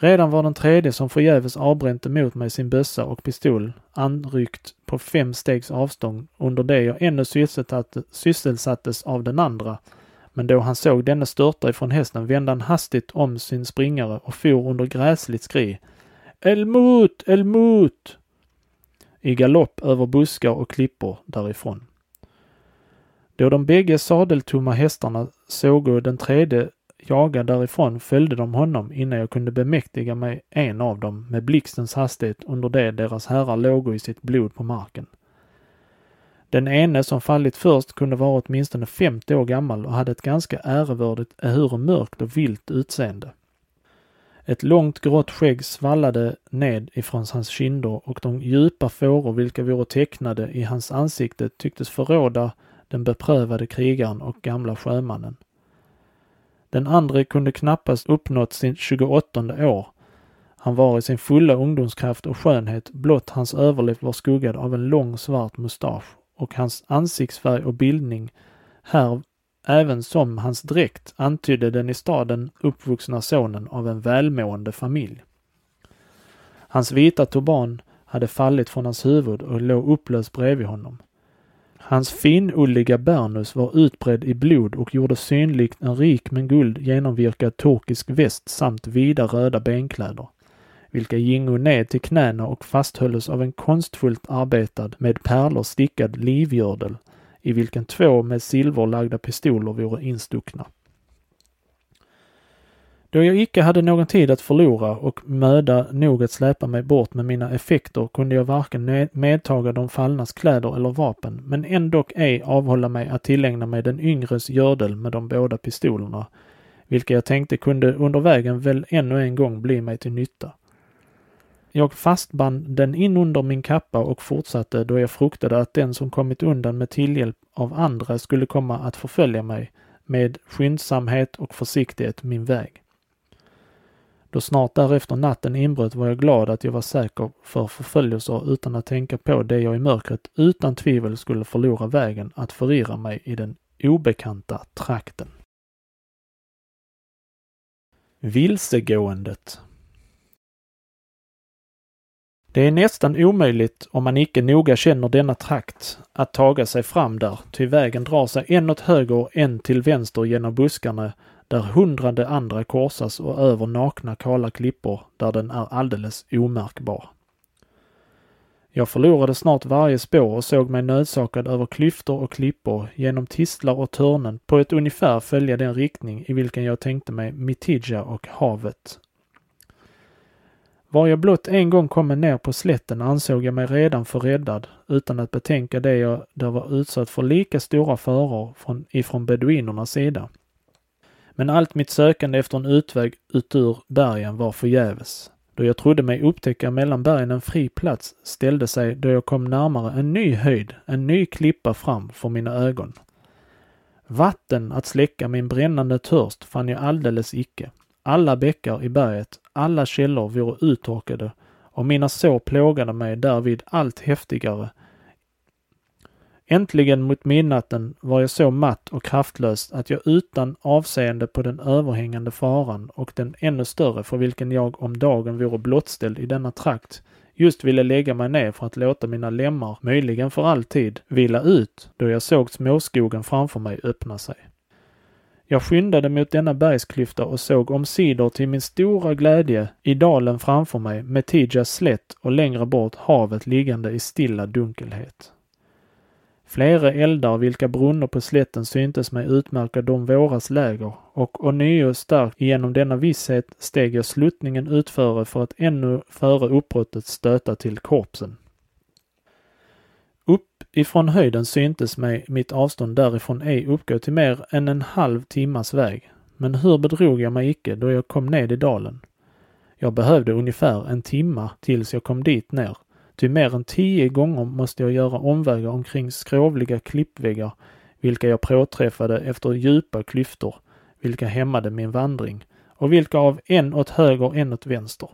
Redan var den tredje som förgäves avbränt emot mig sin bössa och pistol anryckt på fem stegs avstånd under det jag ännu sysselsattes av den andra. Men då han såg denne störta ifrån hästen vände han hastigt om sin springare och for under gräsligt skri. Elmut! Elmut! I galopp över buskar och klippor därifrån. Då de bägge sadeltomma hästarna såg den tredje jaga därifrån följde de honom innan jag kunde bemäktiga mig en av dem med blixtens hastighet under det deras herrar låg i sitt blod på marken. Den ene som fallit först kunde vara åtminstone 50 år gammal och hade ett ganska ärevördigt, ehuru mörkt och vilt utseende. Ett långt grått skägg svallade ned ifrån hans kinder och de djupa fåror vilka vore tecknade i hans ansikte tycktes förråda den beprövade krigaren och gamla sjömannen. Den andre kunde knappast uppnått sin 28 år. Han var i sin fulla ungdomskraft och skönhet, blott hans överläpp var skuggad av en lång svart mustasch och hans ansiktsfärg och bildning här även som hans dräkt antydde den i staden uppvuxna sonen av en välmående familj. Hans vita turban hade fallit från hans huvud och låg upplöst bredvid honom. Hans finulliga bärnus var utbredd i blod och gjorde synligt en rik men guld genomvirkad turkisk väst samt vida röda benkläder, vilka gingo ned till knäna och fasthölls av en konstfullt arbetad med pärlor stickad livgördel, i vilken två med silver lagda pistoler vore instuckna. Då jag icke hade någon tid att förlora och möda nog att släpa mig bort med mina effekter kunde jag varken medtaga de fallnas kläder eller vapen, men ändock ej avhålla mig att tillägna mig den yngres gördel med de båda pistolerna, vilka jag tänkte kunde under vägen väl ännu en gång bli mig till nytta. Jag fastband den in under min kappa och fortsatte då jag fruktade att den som kommit undan med tillhjälp av andra skulle komma att förfölja mig med skyndsamhet och försiktighet min väg. Då snart därefter natten inbröt var jag glad att jag var säker för förföljelser utan att tänka på det jag i mörkret utan tvivel skulle förlora vägen att förirra mig i den obekanta trakten. Vilsegåendet Det är nästan omöjligt, om man icke noga känner denna trakt, att taga sig fram där, ty vägen drar sig en åt höger och en till vänster genom buskarna där hundrade andra korsas och över nakna kala klippor där den är alldeles omärkbar. Jag förlorade snart varje spår och såg mig nödsakad över klyftor och klippor, genom tistlar och törnen, på ett ungefär följa den riktning i vilken jag tänkte mig Mitidja och havet. Var jag blott en gång kommit ner på slätten ansåg jag mig redan förräddad, utan att betänka det jag där var utsatt för lika stora faror från, ifrån beduinernas sida. Men allt mitt sökande efter en utväg ut ur bergen var förgäves. Då jag trodde mig upptäcka mellan bergen en fri plats ställde sig då jag kom närmare en ny höjd, en ny klippa fram för mina ögon. Vatten att släcka min brännande törst fann jag alldeles icke. Alla bäckar i berget, alla källor vore uttorkade och mina sår plågade mig därvid allt häftigare Äntligen mot midnatten var jag så matt och kraftlös att jag utan avseende på den överhängande faran och den ännu större för vilken jag om dagen vore blottställd i denna trakt just ville lägga mig ner för att låta mina lemmar, möjligen för alltid, vila ut då jag såg småskogen framför mig öppna sig. Jag skyndade mot denna bergsklyfta och såg omsider till min stora glädje i dalen framför mig med Tijas slätt och längre bort havet liggande i stilla dunkelhet. Flera eldar, vilka brunner på slätten syntes mig utmärka de våras läger, och ånyo starkt genom denna visshet steg jag sluttningen utföre för att ännu före uppbrottet stöta till korpsen. Upp ifrån höjden syntes mig mitt avstånd därifrån ej uppgå till mer än en halv timmas väg, men hur bedrog jag mig icke då jag kom ned i dalen? Jag behövde ungefär en timma tills jag kom dit ner Ty mer än tio gånger måste jag göra omvägar omkring skrovliga klippväggar, vilka jag påträffade efter djupa klyftor, vilka hämmade min vandring, och vilka av en åt höger, en åt vänster.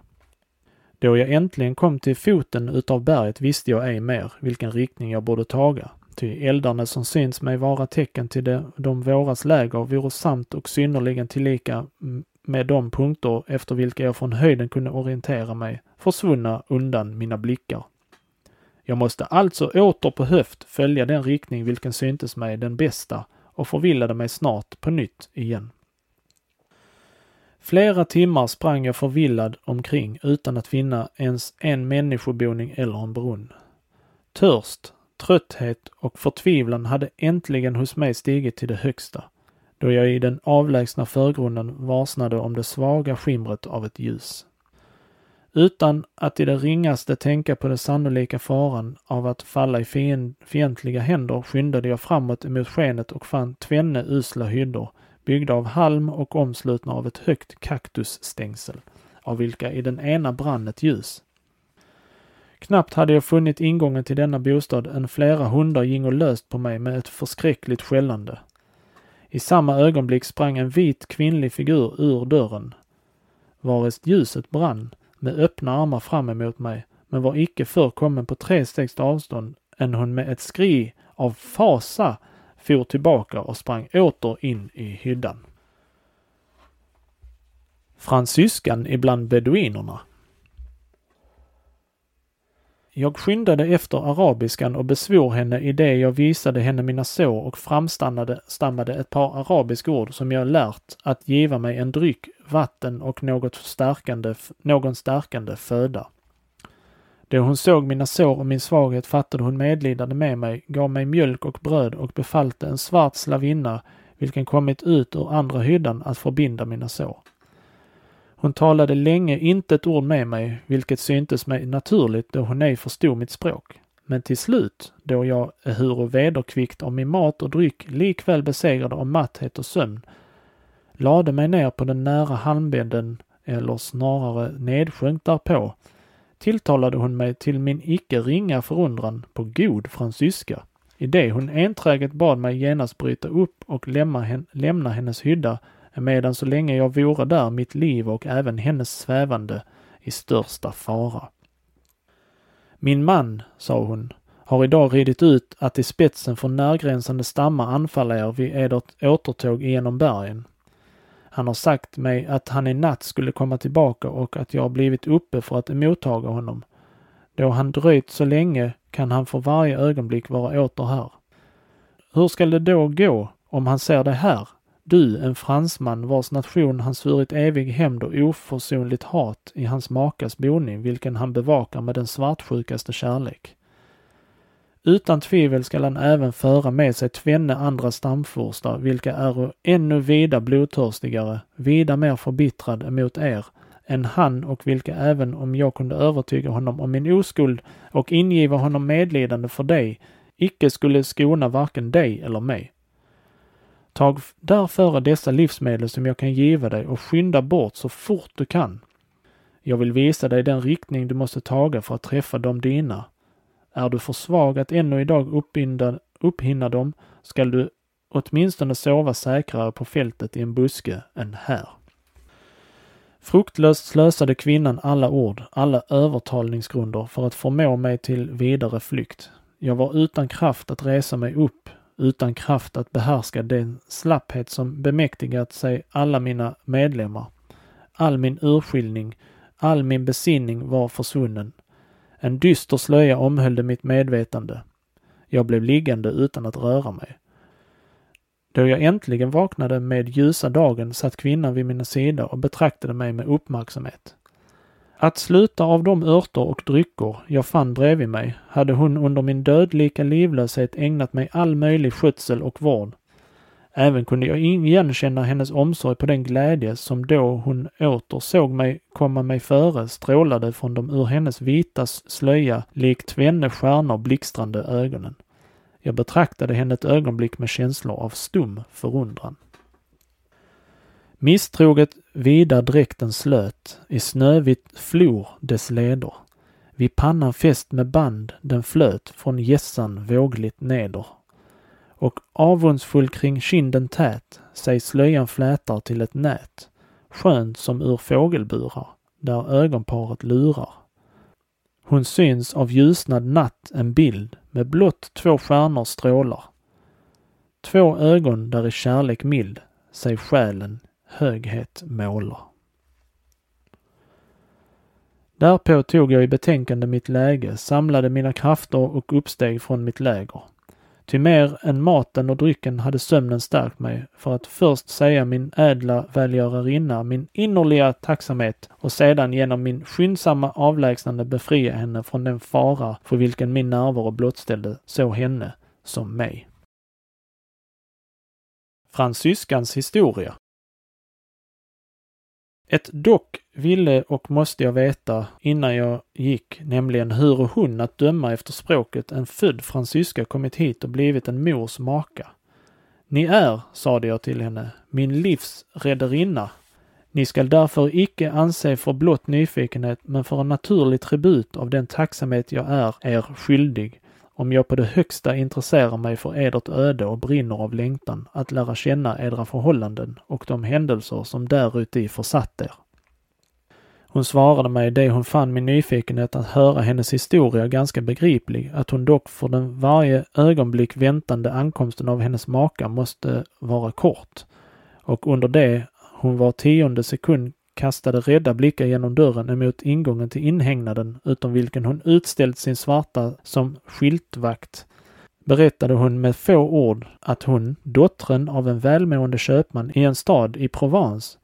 Då jag äntligen kom till foten utav berget visste jag ej mer vilken riktning jag borde taga, ty eldarna som syns mig vara tecken till de, de våras läger vore samt och synnerligen tillika med de punkter efter vilka jag från höjden kunde orientera mig försvunna undan mina blickar. Jag måste alltså åter på höft följa den riktning vilken syntes mig den bästa och förvillade mig snart på nytt igen. Flera timmar sprang jag förvillad omkring utan att finna ens en människoboning eller en brunn. Törst, trötthet och förtvivlan hade äntligen hos mig stigit till det högsta, då jag i den avlägsna förgrunden varsnade om det svaga skimret av ett ljus. Utan att i det ringaste tänka på den sannolika faran av att falla i fientliga händer skyndade jag framåt emot skenet och fann tvenne usla hyddor byggda av halm och omslutna av ett högt kaktusstängsel, av vilka i den ena brann ett ljus. Knappt hade jag funnit ingången till denna bostad än flera hundar gingo löst på mig med ett förskräckligt skällande. I samma ögonblick sprang en vit kvinnlig figur ur dörren, varest ljuset brann, med öppna armar fram emot mig, men var icke förr kommen på tre stegs avstånd än hon med ett skri av fasa for tillbaka och sprang åter in i hyddan. Fransyskan ibland beduinerna. Jag skyndade efter arabiskan och besvor henne i det jag visade henne mina sår och framstannade stammade ett par arabiska ord som jag lärt att giva mig en dryck, vatten och något stärkande, någon stärkande föda. Då hon såg mina sår och min svaghet fattade hon medlidande med mig, gav mig mjölk och bröd och befallte en svart slavinna, vilken kommit ut ur andra hyddan, att förbinda mina sår. Hon talade länge inte ett ord med mig, vilket syntes mig naturligt då hon ej förstod mitt språk. Men till slut, då jag, ehuru vederkvickt av min mat och dryck, likväl besegrade av matthet och sömn, lade mig ner på den nära halmbädden, eller snarare nedsjönk därpå, tilltalade hon mig till min icke ringa förundran på god fransyska, i det hon enträget bad mig genast bryta upp och lämna, hennes hydda, medan så länge jag vore där mitt liv och även hennes svävande i största fara. Min man, sa hon, har idag ridit ut att i spetsen för närgränsande stammar anfalla er vid edert återtåg genom bergen. Han har sagt mig att han i natt skulle komma tillbaka och att jag blivit uppe för att emottaga honom. Då han dröjt så länge kan han för varje ögonblick vara åter här. Hur skall det då gå om han ser dig här, du, en fransman vars nation han svurit evig hämnd och oförsonligt hat i hans makas boning, vilken han bevakar med den svartsjukaste kärlek. Utan tvivel skall han även föra med sig tvenne andra stamfurstar, vilka är ännu vida blodtörstigare, vida mer förbittrad emot er, än han och vilka även om jag kunde övertyga honom om min oskuld och ingiva honom medlidande för dig, icke skulle skona varken dig eller mig. Tag därför dessa livsmedel som jag kan giva dig och skynda bort så fort du kan. Jag vill visa dig den riktning du måste taga för att träffa de dina, är du för svag att ännu idag uppbinda, upphinna dem skall du åtminstone sova säkrare på fältet i en buske än här. Fruktlöst slösade kvinnan alla ord, alla övertalningsgrunder för att förmå mig till vidare flykt. Jag var utan kraft att resa mig upp, utan kraft att behärska den slapphet som bemäktigat sig alla mina medlemmar. All min urskiljning, all min besinning var försvunnen. En dyster slöja omhöljde mitt medvetande. Jag blev liggande utan att röra mig. Då jag äntligen vaknade med ljusa dagen satt kvinnan vid min sida och betraktade mig med uppmärksamhet. Att sluta av de örter och drycker jag fann bredvid mig hade hon under min dödlika livlöshet ägnat mig all möjlig skötsel och vård. Även kunde jag igenkänna hennes omsorg på den glädje som då hon åter såg mig komma mig före strålade från de ur hennes vita slöja likt tvenne stjärnor blixtrande ögonen. Jag betraktade henne ett ögonblick med känslor av stum förundran. Misstroget vida dräkten slöt, i snövitt flor dess leder. Vid pannan fäst med band den flöt från gässan vågligt neder och avundsfull kring kinden tät sig slöjan flätar till ett nät, skönt som ur fågelburar, där ögonparet lurar. Hon syns av ljusnad natt en bild med blott två stjärnor strålar. Två ögon där i kärlek mild sig själen höghet målar. Därpå tog jag i betänkande mitt läge, samlade mina krafter och uppsteg från mitt läger. Ty mer än maten och drycken hade sömnen stärkt mig för att först säga min ädla välgörarinna min innerliga tacksamhet och sedan genom min skyndsamma avlägsnande befria henne från den fara för vilken min närvaro blottställde så henne som mig. Fransyskans historia ett dock ville och måste jag veta innan jag gick, nämligen hur hon att döma efter språket en född fransyska kommit hit och blivit en mors maka. Ni är, sade jag till henne, min livs rederinna. Ni skall därför icke anse för blott nyfikenhet, men för en naturlig tribut av den tacksamhet jag är er skyldig, om jag på det högsta intresserar mig för edert öde och brinner av längtan att lära känna edra förhållanden och de händelser som däruti försatt er. Hon svarade mig det hon fann min nyfikenhet att höra hennes historia ganska begriplig, att hon dock för den varje ögonblick väntande ankomsten av hennes maka måste vara kort. Och under det hon var tionde sekund kastade rädda blickar genom dörren emot ingången till inhägnaden, utom vilken hon utställt sin svarta som skiltvakt, berättade hon med få ord att hon, dottern av en välmående köpman i en stad i Provence,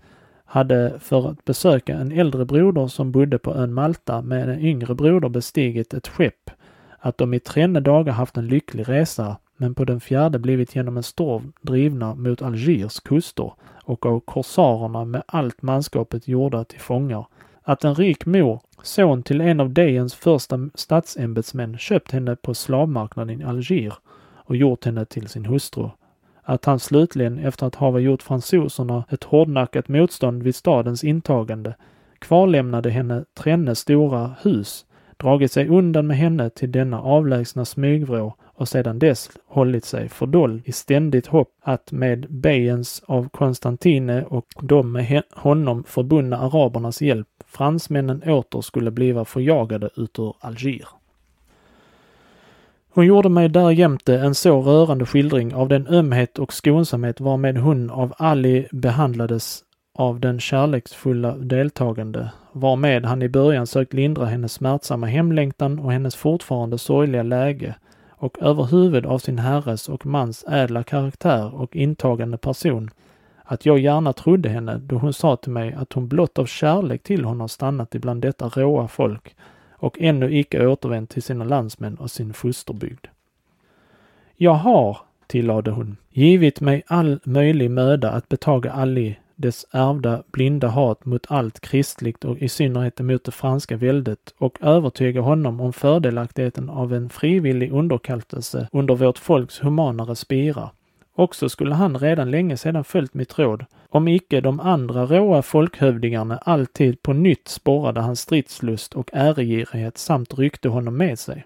hade för att besöka en äldre broder som bodde på ön Malta med en yngre broder bestigit ett skepp, att de i trenne dagar haft en lycklig resa, men på den fjärde blivit genom en storm drivna mot Algiers kuster och av korsarerna med allt manskapet gjorda till fångar. Att en rik mor, son till en av Dejens första statsämbetsmän, köpt henne på slavmarknaden i Alger och gjort henne till sin hustru. Att han slutligen, efter att ha gjort fransoserna ett hårdnackat motstånd vid stadens intagande, kvarlämnade henne trenne stora hus, dragit sig undan med henne till denna avlägsna smygvrå och sedan dess hållit sig fördold i ständigt hopp att med Bejens av Konstantine och de med honom förbundna arabernas hjälp fransmännen åter skulle bliva förjagade ut ur Alger. Hon gjorde mig därjämte en så rörande skildring av den ömhet och skonsamhet varmed hon av Ali behandlades av den kärleksfulla deltagande, varmed han i början sökt lindra hennes smärtsamma hemlängtan och hennes fortfarande sorgliga läge och överhuvud av sin herres och mans ädla karaktär och intagande person, att jag gärna trodde henne då hon sa till mig att hon blott av kärlek till honom stannat ibland detta råa folk och ännu icke återvänt till sina landsmän och sin fosterbygd. Jag har, tillade hon, givit mig all möjlig möda att betaga Ali dess ärvda blinda hat mot allt kristligt och i synnerhet mot det franska väldet och övertyga honom om fördelaktigheten av en frivillig underkastelse under vårt folks humanare spira. Också skulle han redan länge sedan följt mitt råd, om icke de andra råa folkhövdingarna alltid på nytt sporrade hans stridslust och äregirighet samt ryckte honom med sig.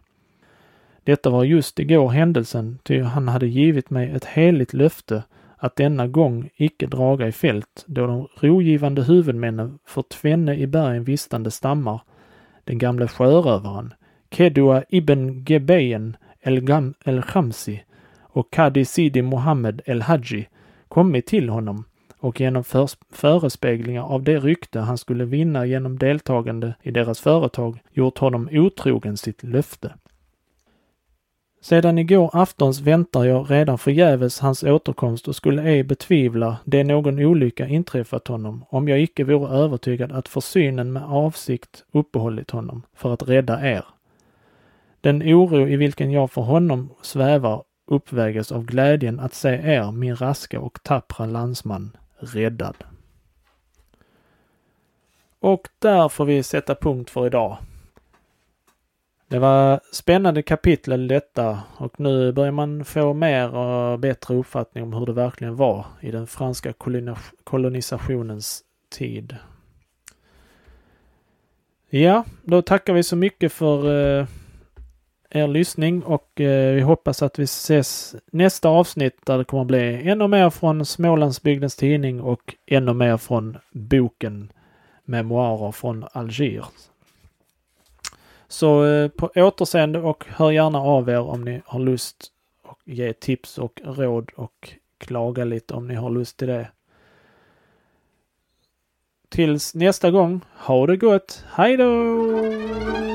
Detta var just igår händelsen, ty han hade givit mig ett heligt löfte att denna gång icke draga i fält, då de rogivande huvudmännen för tvenne i bergen vistande stammar, den gamle sjörövaren, Kedua ibn Gebeyen el, el Khamsi och Kadi Sidi Mohammed el Haji kommit till honom och genom förespeglingar av det rykte han skulle vinna genom deltagande i deras företag gjort honom otrogen sitt löfte. Sedan igår aftons väntar jag redan förgäves hans återkomst och skulle ej betvivla det någon olycka inträffat honom, om jag icke vore övertygad att försynen med avsikt uppehållit honom för att rädda er. Den oro i vilken jag för honom svävar uppväges av glädjen att se er, min raska och tappra landsman, räddad. Och där får vi sätta punkt för idag. Det var spännande kapitel detta och nu börjar man få mer och bättre uppfattning om hur det verkligen var i den franska kolonisationens tid. Ja, då tackar vi så mycket för eh, er lyssning och eh, vi hoppas att vi ses nästa avsnitt där det kommer bli ännu mer från Smålandsbygdens tidning och ännu mer från boken Memoarer från Alger så eh, på återseende och hör gärna av er om ni har lust och ge tips och råd och klaga lite om ni har lust till det. tills nästa gång, ha det gott. Hej då!